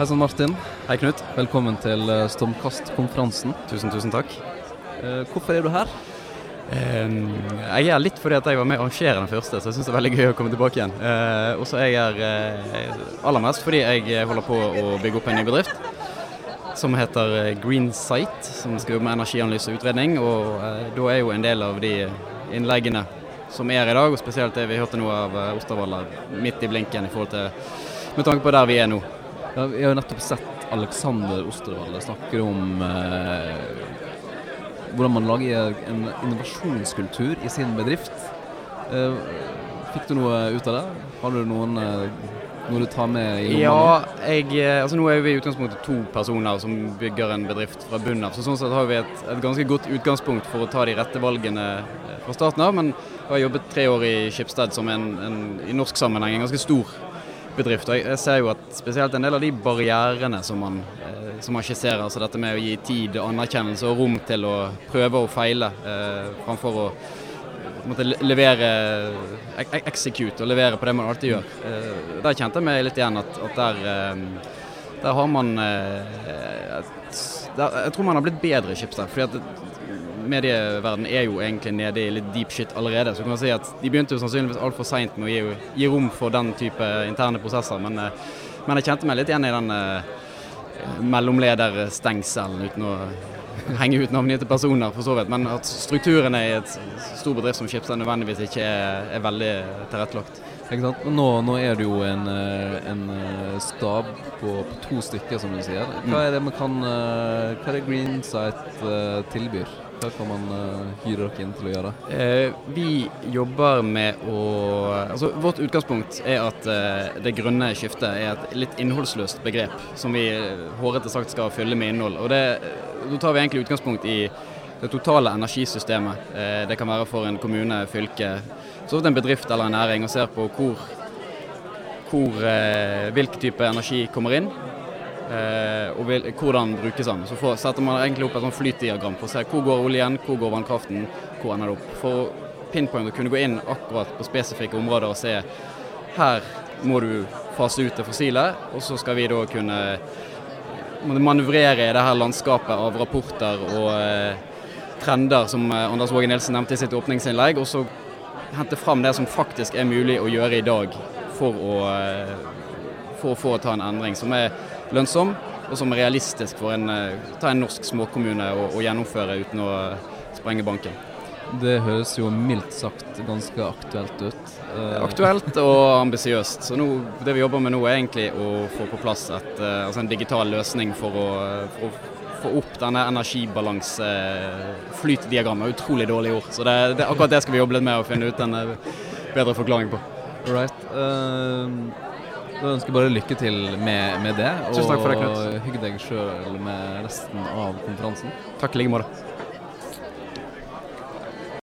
Hei sann, Martin. Hei, Knut. Velkommen til eh, Stormkast-konferansen. Tusen, tusen takk. Eh, hvorfor er du her? Jeg er litt fordi at jeg var med å arrangere den første, så jeg syns det er veldig gøy å komme tilbake igjen. Eh, og så er jeg her aller mest fordi jeg holder på å bygge opp en ny bedrift som heter Greensight, som skal jobbe med energianalyse og utredning. Og da er jo en del av de innleggene som er i dag, og spesielt det vi hørte nå av eh, midt i blinken i forhold til med tanke på der vi er nå. Ja, vi har jo nettopp sett Alexander Osterwald snakke om eh, hvordan man lager en innovasjonskultur i sin bedrift. Eh, fikk du noe ut av det? Har du noen, eh, noe du tar med i Ja, jeg, eh, altså nå er vi i utgangspunktet to personer som bygger en bedrift fra bunnen av. Så sånn sett har vi et, et ganske godt utgangspunkt for å ta de rette valgene eh, fra starten av. Men jeg har jobbet tre år i Skipsted som en, en, i norsk sammenheng en ganske stor bedrift. Og jeg, ser jo at spesielt en del av de barrierene som man, eh, som man skisserer, altså dette med å gi tid, anerkjennelse og rom til å prøve og feile eh, framfor å måtte levere execute og levere på det man alltid gjør. Eh, der kjente jeg meg litt igjen at, at der, eh, der har man eh, et, der, Jeg tror man har blitt bedre chips der, fordi at medieverdenen er jo egentlig nede i litt deep shit allerede. Så kan man si at De begynte jo sannsynligvis altfor seint med å gi, gi rom for den type interne prosesser. Men, eh, men jeg kjente meg litt igjen i den eh, mellomlederstengselen, uten å henge ut navngitte personer, for så vidt. Men at strukturen i et stor bedrift som Schibsted nødvendigvis ikke er, er veldig tilrettelagt. Nå, nå er det jo en, eh, en eh, stab på, på to stykker, som du sier. Hva er det man kan eh, Hva er det Greensight tilbyr? Hva kan man uh, hyre dere inn til å gjøre? Uh, vi jobber med å altså Vårt utgangspunkt er at uh, det grønne skiftet er et litt innholdsløst begrep som vi hårete sagt skal fylle med innhold. Og det, Da tar vi egentlig utgangspunkt i det totale energisystemet. Det kan være for en kommune, fylke, så en bedrift eller en næring, og ser på hvor, hvor hvilken type energi kommer inn. Eh, og vil, hvordan brukes den. Så får, setter man egentlig opp et sånn flytdiagram for å se hvor går oljen, hvor går vannkraften, hvor ender det opp. For pinpoint å kunne gå inn akkurat på spesifikke områder og se her må du fase ut det fossile, og så skal vi da kunne manøvrere i det her landskapet av rapporter og eh, trender som eh, Anders Våge Nilsen nevnte i sitt åpningsinnlegg, og så hente fram det som faktisk er mulig å gjøre i dag for å, eh, for å få ta en endring som er lønnsom og som er realistisk for en, eh, ta en norsk småkommune å, å gjennomføre uten å eh, sprenge banken. Det høres jo mildt sagt ganske aktuelt ut. Eh, Aktuelt og ambisiøst. Så nå, det vi jobber med nå er egentlig å få på plass et, altså en digital løsning for å, for å få opp denne energibalanseflytdiagrammet. Utrolig dårlig ord. Så det, det, akkurat det skal vi jobbe litt med å finne ut en bedre forklaring på. Right. Eh, da ønsker jeg bare lykke til med, med det. Tusen takk for det, Knut. Og hygg deg sjøl med resten av konferansen. Takk i like måte.